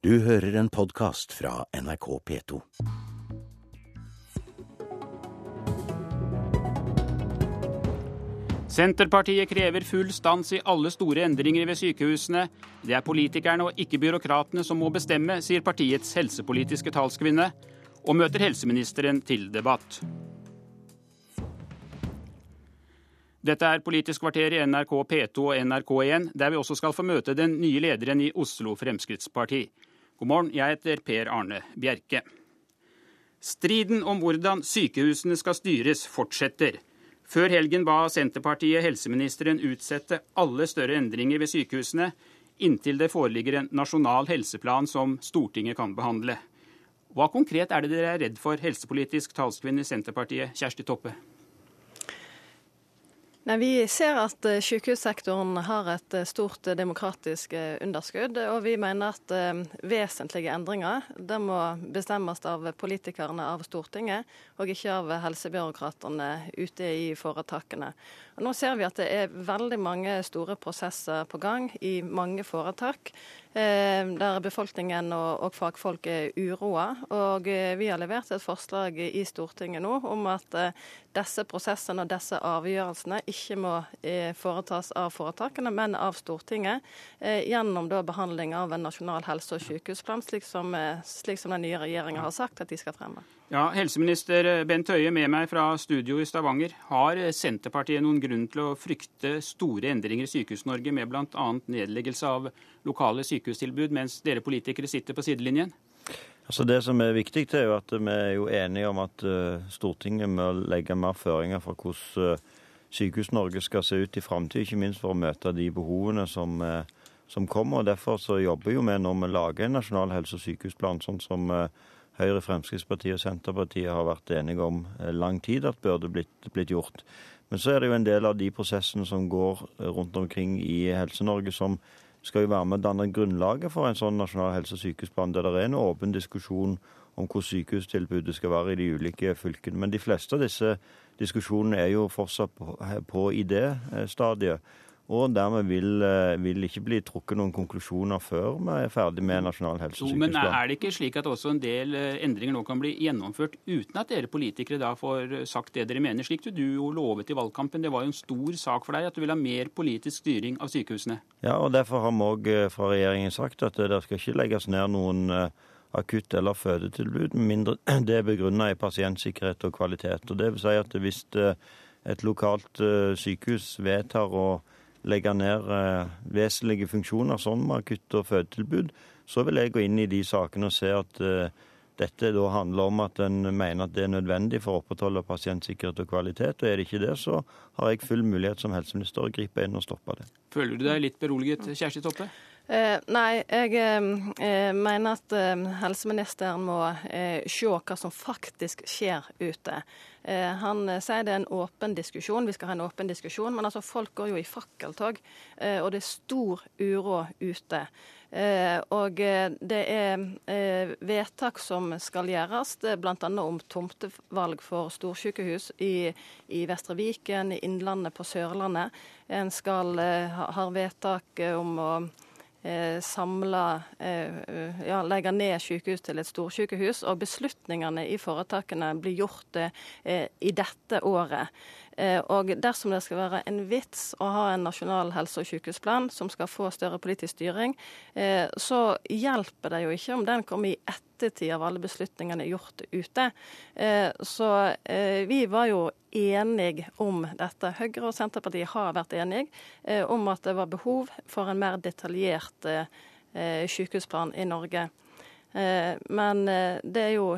Du hører en podkast fra NRK P2. Senterpartiet krever full stans i alle store endringer ved sykehusene. Det er politikerne og ikke byråkratene som må bestemme, sier partiets helsepolitiske talskvinne, og møter helseministeren til debatt. Dette er Politisk kvarter i NRK P2 og NRK1, der vi også skal få møte den nye lederen i Oslo Fremskrittsparti. God morgen, jeg heter Per Arne Bjerke. Striden om hvordan sykehusene skal styres, fortsetter. Før helgen ba Senterpartiet helseministeren utsette alle større endringer ved sykehusene inntil det foreligger en nasjonal helseplan som Stortinget kan behandle. Hva konkret er det dere er redd for, helsepolitisk talskvinne i Senterpartiet, Kjersti Toppe? Nei, Vi ser at eh, sykehussektoren har et eh, stort eh, demokratisk underskudd. Og vi mener at vesentlige endringer det må bestemmes av politikerne av Stortinget, og ikke av helsebyråkratene ute i foretakene. Og nå ser vi at det er veldig mange store prosesser på gang i mange foretak. Eh, der befolkningen og, og fagfolk er uroa. Og eh, vi har levert et forslag i Stortinget nå om at eh, disse prosessene og disse avgjørelsene ikke må foretas av foretakene, men av Stortinget. Gjennom da behandling av en nasjonal helse- og sykehusplan, slik som, slik som den nye regjeringa har sagt at de skal fremme. Ja, Helseminister Bent Høie med meg fra studio i Stavanger. Har Senterpartiet noen grunn til å frykte store endringer i Sykehus-Norge med bl.a. nedleggelse av lokale sykehustilbud, mens dere politikere sitter på sidelinjen? Altså Det som er viktig, er jo at vi er jo enige om at uh, Stortinget må legge mer føringer for hvordan uh, Sykehus-Norge skal se ut i framtida, ikke minst for å møte de behovene som, uh, som kommer. og Derfor så jobber jo vi nå med å lage en nasjonal helse- og sykehusplan, sånn som Høyre, Fremskrittspartiet og Senterpartiet har vært enige om eh, lang tid at burde blitt, blitt gjort. Men så er det jo en del av de prosessene som går eh, rundt omkring i Helse-Norge som skal jo være med å danne grunnlaget for en sånn nasjonal helse- og sykehusplan, der det er en åpen diskusjon om hvor sykehustilbudet skal være i de ulike fylkene. Men de fleste av disse diskusjonene er jo fortsatt på, på idéstadiet. Og dermed vil, eh, vil ikke bli trukket noen konklusjoner før vi er ferdig med Nasjonal helse- og sykehusplan. Men er det ikke slik at også en del eh, endringer nå kan bli gjennomført uten at dere politikere da får sagt det dere mener? Slik du jo lovet i valgkampen, det var jo en stor sak for deg at du vil ha mer politisk styring av sykehusene. Ja, og derfor har vi òg eh, fra regjeringen sagt at det skal ikke legges ned noen akutt- eller fødetilbud, med mindre det er begrunnet i pasientsikkerhet og kvalitet. Og det vil si at hvis et lokalt sykehus vedtar å legge ned eh, vesentlige funksjoner som akutt- og fødetilbud, så vil jeg gå inn i de sakene og se at eh, dette da handler om at en mener at det er nødvendig for å opprettholde pasientsikkerhet og kvalitet. Og er det ikke det, så har jeg full mulighet som helseminister å gripe inn og stoppe det. Føler du deg litt beroliget, Kjersti Toppe? Eh, nei, jeg eh, mener at eh, helseministeren må eh, se hva som faktisk skjer ute. Eh, han eh, sier det er en åpen diskusjon, vi skal ha en åpen diskusjon. Men altså, folk går jo i fakkeltog, og det er stor uro ute. og det er vedtak som skal gjøres, bl.a. om tomtevalg for storsykehus i, i Vestre Viken, i Innlandet, på Sørlandet. En skal ha vedtak om å eh, samla eh, ja, Legge ned sykehus til et storsykehus. Og beslutningene i foretakene blir gjort eh, i dette året. Eh, og dersom det skal være en vits å ha en nasjonal helse- og sykehusplan som skal få større politisk styring, eh, så hjelper det jo ikke om den kommer i ettertid av alle beslutningene gjort ute. Eh, så vi var jo enige om dette. Høyre og Senterpartiet har vært enige om at det var behov for en mer detaljert eh, sykehusplan i Norge. Men det er jo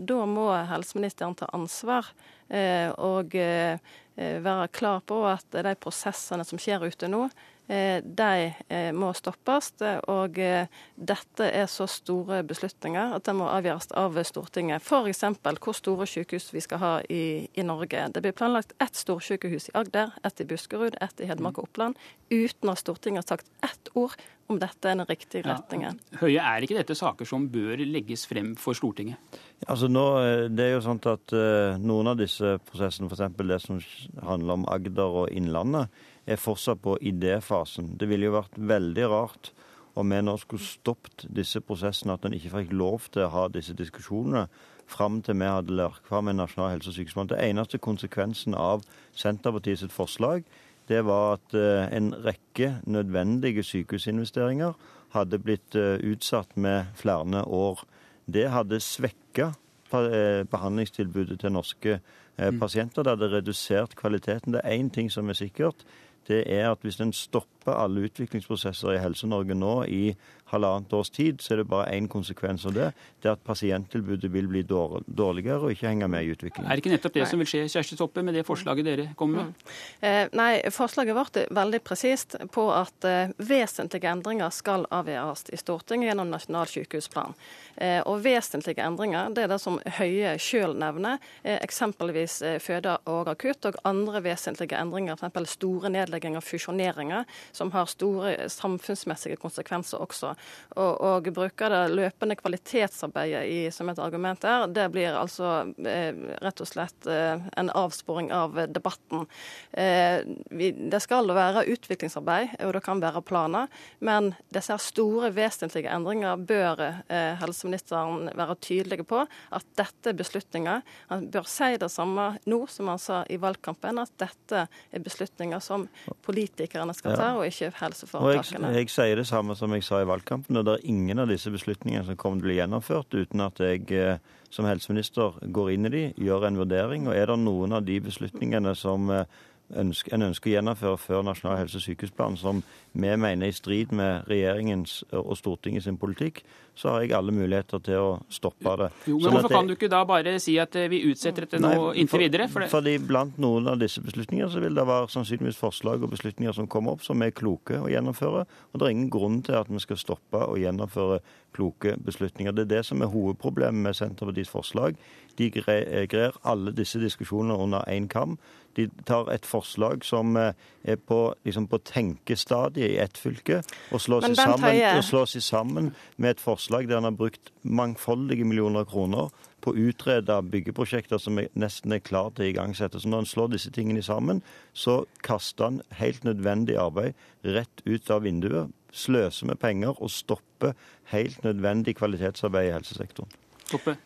Da må helseministeren ta ansvar og være klar på at de prosessene som skjer ute nå, Eh, de eh, må stoppes. Og eh, dette er så store beslutninger at det må avgjøres av Stortinget. F.eks. hvor store sykehus vi skal ha i, i Norge. Det blir planlagt ett storsykehus i Agder, ett i Buskerud, ett i Hedmark og Oppland, uten at Stortinget har sagt ett ord om dette er den riktige retningen. Ja. Høie, er ikke dette saker som bør legges frem for Stortinget? Altså nå, det er jo sånn at Noen av disse prosessene, f.eks. det som handler om Agder og Innlandet, er fortsatt på idéfasen. Det ville jo vært veldig rart om vi nå skulle stoppet disse prosessene, at en ikke fikk lov til å ha disse diskusjonene fram til vi hadde lagt fram en nasjonal helse- og sykehusplan. Det eneste konsekvensen av Senterpartiet sitt forslag, det var at eh, en rekke nødvendige sykehusinvesteringer hadde blitt eh, utsatt med flere år. Det hadde svekka eh, behandlingstilbudet til norske mm. pasienter. Det hadde redusert kvaliteten. Det er én ting som er sikkert. Det er at hvis en stopper alle utviklingsprosesser i Helse-Norge nå i halvannet års tid, så er det bare én konsekvens av det. Det er at pasienttilbudet vil bli dårligere og ikke henge med i utviklingen. Er det ikke nettopp det som vil skje, Kjersti Toppe, med det forslaget dere kommer med? Mm. Eh, nei, forslaget vårt er veldig presist på at eh, vesentlige endringer skal avgjøres i Stortinget gjennom Nasjonal sykehusplan. Eh, og vesentlige endringer, det er det som Høie sjøl nevner, eksempelvis føde og akutt, og andre vesentlige endringer, f.eks. store nedlegginger og fusjoneringer, som har store samfunnsmessige konsekvenser også og, og bruker det løpende kvalitetsarbeidet i, som et argument der, det blir altså eh, rett og slett eh, en avsporing av debatten. Eh, vi, det skal være utviklingsarbeid, og det kan være planer, men disse store, vesentlige endringer bør eh, helseministeren være tydelig på at dette er beslutninger. Han bør si det samme nå som han sa i valgkampen, at dette er beslutninger som politikerne skal ta, og ikke helseforetakene. Og jeg, jeg sier det samme som jeg sa i valgkampen valgkampen. Og det er ingen av disse beslutningene som kommer til å bli gjennomført uten at jeg eh, som helseminister går inn i de, gjør en vurdering. Og er det noen av de beslutningene som eh, ønsker, en ønsker å gjennomføre før Nasjonal helse- og sykehusplan, som vi mener er i strid med regjeringens og Stortingets politikk, så har jeg alle muligheter til å stoppe det. Jo, men sånn Hvorfor kan du ikke da bare si at eh, vi utsetter dette nå inntil videre? For det... Fordi blant noen av disse beslutningene så vil det være sannsynligvis forslag og beslutninger som kommer opp som er kloke å gjennomføre. Og det er ingen grunn til at vi skal stoppe å gjennomføre kloke beslutninger. Det er det som er hovedproblemet med Senterpartiets forslag. De grer alle disse diskusjonene under én kam. De tar et forslag som eh, er på, liksom på tenkestadiet i ett fylke, og slår seg sammen, sammen med et forslag forslag der han har brukt mangfoldige millioner kroner på å utrede byggeprosjekter som er nesten er klar til å igangsette. Så når han slår disse tingene sammen, så kaster han helt nødvendig arbeid rett ut av vinduet, sløser med penger og stopper helt nødvendig kvalitetsarbeid i helsesektoren. Toppe.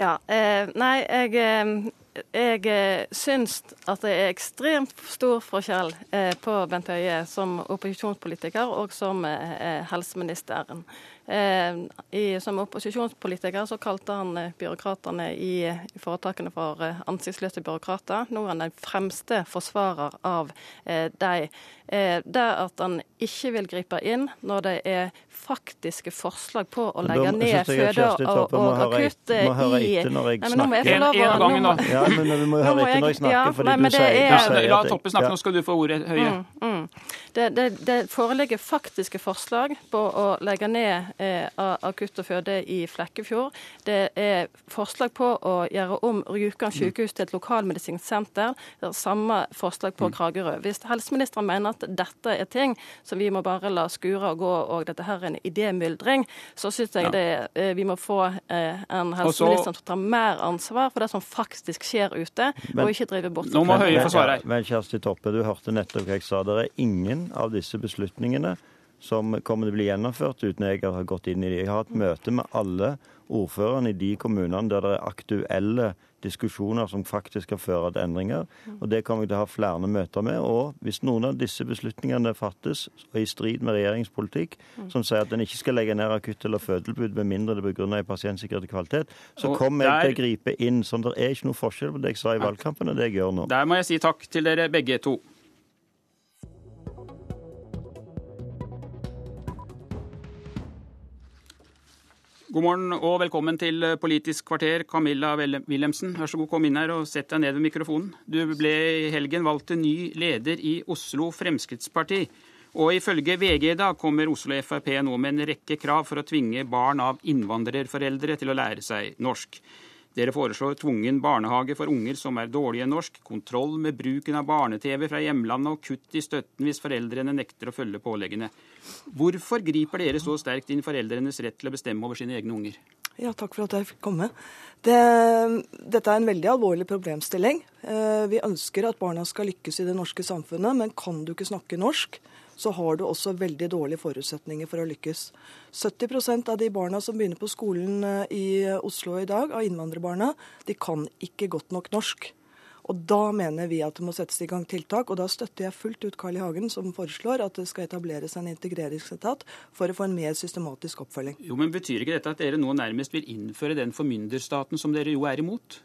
Ja, eh, nei, jeg, eh, jeg eh, syns at det er ekstremt stor forskjell eh, på Bent Høie som opposisjonspolitiker og som eh, helseministeren. Eh, I, som opposisjonspolitiker så kalte han eh, byråkratene i, foretakene for eh, ansiktsløse byråkrater. Nå er han den fremste forsvarer av eh, dem. Eh, det at han ikke vil gripe inn når det er faktiske forslag på å legge ned føde og, og akutt i nå må jeg få lov å gang Ja, men vi må høre etter når jeg snakker, fordi du sier La Toppe snakke, nå skal du få ordet, Høie. Det, det, det foreligger faktiske forslag på å legge ned eh, akutt og føde i Flekkefjord. Det er forslag på å gjøre om Rjukan sykehus til et lokalmedisinsk senter. Det er samme forslag på mm. Kragerø. Hvis helseministeren mener at dette er ting som vi må bare la skure og gå, og dette her er en idémyldring, så syns jeg det, eh, vi må få eh, en helseminister som tar mer ansvar for det som faktisk skjer ute, men, og ikke drive bort. Nå må Høie forsvare. Men Kjersti Toppe, du hørte nettopp hva jeg sa. Det er ingen av disse beslutningene som kommer til å bli gjennomført uten jeg har gått inn i det. Jeg har hatt møte med alle ordførerne i de kommunene der det er aktuelle diskusjoner som faktisk skal føre til endringer. Og Det kommer jeg til å ha flere møter med. Og hvis noen av disse beslutningene fattes er i strid med regjeringens politikk, som sier at en ikke skal legge ned akutt- eller fødetilbud med mindre det begrunner i pasientsikkerhet og kvalitet, så kommer jeg til å gripe inn. sånn Det er ikke noe forskjell på det jeg sa i valgkampen og det jeg gjør nå. Der må jeg si takk til dere begge to. God morgen og velkommen til Politisk kvarter, Camilla Wilhelmsen. Vær så god, kom inn her og sett deg ned ved mikrofonen. Du ble i helgen valgt til ny leder i Oslo Fremskrittsparti. Og ifølge VG i dag kommer Oslo Frp nå med en rekke krav for å tvinge barn av innvandrerforeldre til å lære seg norsk. Dere foreslår tvungen barnehage for unger som er dårlige norsk, kontroll med bruken av barne-TV fra hjemlandet og kutt i støtten hvis foreldrene nekter å følge påleggene. Hvorfor griper dere så sterkt inn foreldrenes rett til å bestemme over sine egne unger? Ja, Takk for at jeg fikk komme. Det, dette er en veldig alvorlig problemstilling. Eh, vi ønsker at barna skal lykkes i det norske samfunnet, men kan du ikke snakke norsk, så har du også veldig dårlige forutsetninger for å lykkes. 70% av de barna som begynner på skolen eh, i Oslo i dag, av innvandrerbarna, de kan ikke godt nok norsk. Og Da mener vi at det må settes i gang tiltak, og da støtter jeg fullt ut Carl I. Hagen, som foreslår at det skal etableres en integreringsetat for å få en mer systematisk oppfølging. Jo, men Betyr ikke dette at dere nå nærmest vil innføre den formynderstaten som dere jo er imot?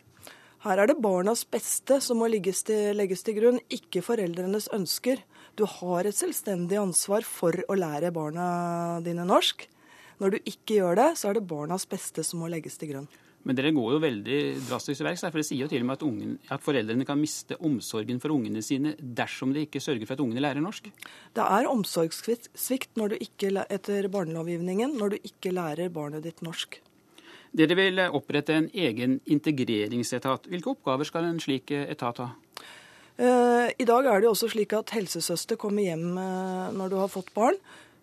Her er det barnas beste som må til, legges til grunn, ikke foreldrenes ønsker. Du har et selvstendig ansvar for å lære barna dine norsk. Når du ikke gjør det, så er det barnas beste som må legges til grunn. Men dere går jo veldig drastisk til verks. For det sier jo til og med at, ungen, at, foreldrene kan miste omsorgen for ungene sine dersom de ikke sørger for at ungene lærer norsk. Det er omsorgssvikt når du ikke, etter barnelovgivningen når du ikke lærer barnet ditt norsk. Dere vil opprette en egen integreringsetat. Hvilke oppgaver skal en slik etat ha? Eh, I dag er det jo også slik at helsesøster kommer hjem eh, når du har fått barn.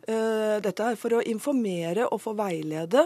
Eh, dette er for å informere og få veilede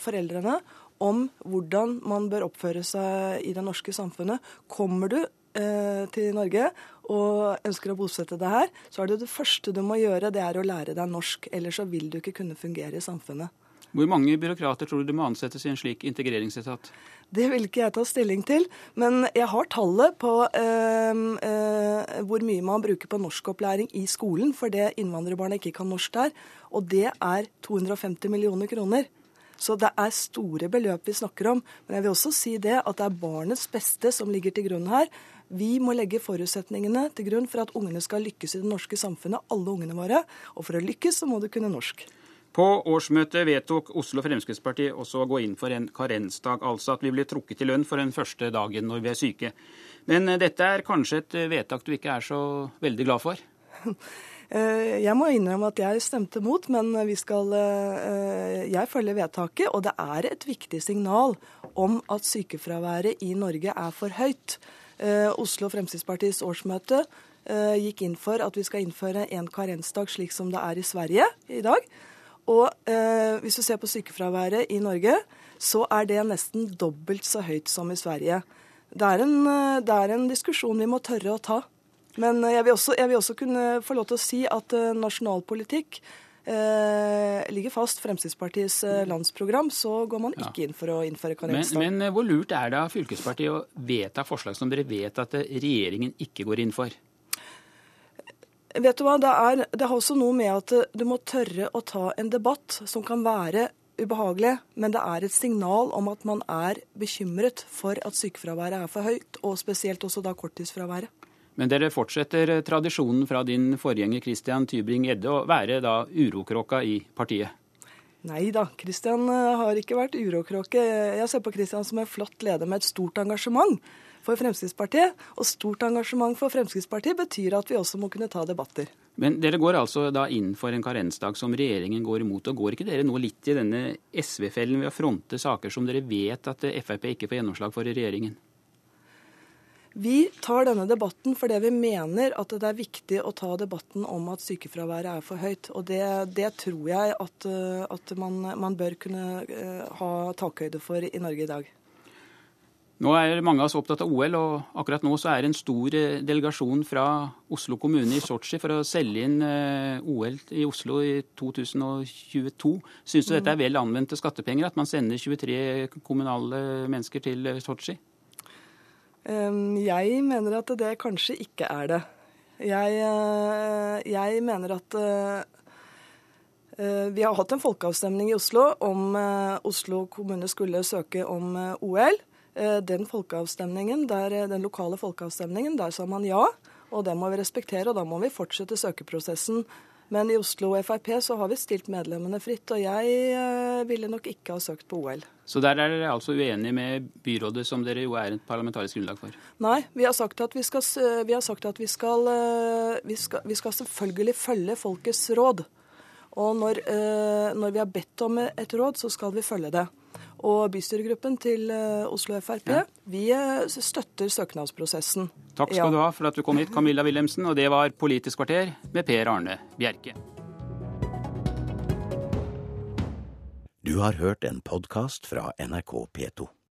foreldrene om hvordan man bør oppføre seg i det norske samfunnet. Kommer du til Norge og ønsker å bosette deg her, så er det det første du må gjøre, det er å lære deg norsk. Ellers så vil du ikke kunne fungere i samfunnet. Hvor mange byråkrater tror du det må ansettes i en slik integreringsetat? Det vil ikke jeg ta stilling til, men jeg har tallet på øh, øh, hvor mye man bruker på norskopplæring i skolen for det innvandrerbarna ikke kan norsk der, og det er 250 millioner kroner. Så det er store beløp vi snakker om. Men jeg vil også si det at det er barnets beste som ligger til grunn her. Vi må legge forutsetningene til grunn for at ungene skal lykkes i det norske samfunnet, alle ungene våre. Og for å lykkes så må du kunne norsk. På årsmøtet vedtok Oslo Fremskrittsparti også å gå inn for en karensdag, altså at vi blir trukket i lønn for den første dagen når vi er syke. Men eh, dette er kanskje et vedtak du ikke er så veldig glad for? Eh, jeg må innrømme at jeg stemte mot, men skal, eh, jeg følger vedtaket. Og det er et viktig signal om at sykefraværet i Norge er for høyt. Eh, Oslo Fremskrittspartis årsmøte gikk inn for at vi skal innføre en karensdag slik som det er i Sverige i dag. Og hvis du ser på sykefraværet i Norge, så er det nesten dobbelt så høyt som i Sverige. Det er en, det er en diskusjon vi må tørre å ta. Men jeg vil, også, jeg vil også kunne få lov til å si at nasjonal nasjonalpolitikk eh, ligger fast. Fremskrittspartiets uh, landsprogram, så går man ikke inn for å innføre karensdag. Men, men, hvor lurt er det av fylkespartiet å vedta forslag som dere vet at regjeringen ikke går inn for? Vet du hva, det, er, det har også noe med at du må tørre å ta en debatt som kan være ubehagelig, men det er et signal om at man er bekymret for at sykefraværet er for høyt, og spesielt også da korttidsfraværet. Men dere fortsetter tradisjonen fra din forgjenger Christian Tybring-Gjedde å være da urokråka i partiet? Nei da, Christian eh, har ikke vært urokråke. Jeg ser på Christian som en flott leder med et stort engasjement for Fremskrittspartiet. Og stort engasjement for Fremskrittspartiet betyr at vi også må kunne ta debatter. Men dere går altså da inn for en karensdag som regjeringen går imot. Og går ikke dere nå litt i denne SV-fellen ved å fronte saker som dere vet at Frp ikke får gjennomslag for i regjeringen? Vi tar denne debatten fordi vi mener at det er viktig å ta debatten om at sykefraværet er for høyt. Og det, det tror jeg at, eh, at man, man, bør kunne eh, ha takhøyde for i Norge i dag. Nå er mange av oss opptatt av OL, og akkurat nå så er det en stor eh, delegasjon fra Oslo kommune i Sotsji for å selge inn OL i Oslo i 2022. Syns du dette er vel anvendte skattepenger, at man sender 23 kommunale mennesker til Sotsji? Jeg mener at det kanskje ikke er det. Jeg, eh, jeg mener at eh, eh, vi har hatt en folkeavstemning i Oslo om Oslo kommune skulle søke om OL. Den folkeavstemningen, der, den lokale folkeavstemningen, der sa man ja. Og det må vi respektere, og da må vi fortsette søkeprosessen men i Oslo Frp så har vi stilt medlemmene fritt, og jeg eh, ville nok ikke ha søkt på OL. Så der er dere altså uenige med byrådet, som dere jo er et parlamentarisk grunnlag for? Nei, vi har sagt at vi skal, vi at vi skal, eh, vi skal, vi skal selvfølgelig følge folkets råd. Og når, eh, når vi har bedt om et råd, så skal vi følge det. Og bystyregruppen til eh, Oslo Frp ja. vi eh, støtter søknadsprosessen. Takk skal ja. du ha for at du kom hit, Camilla Wilhelmsen. Og det var Politisk kvarter med Per Arne Bjerke. Du har hørt en podkast fra NRK P2.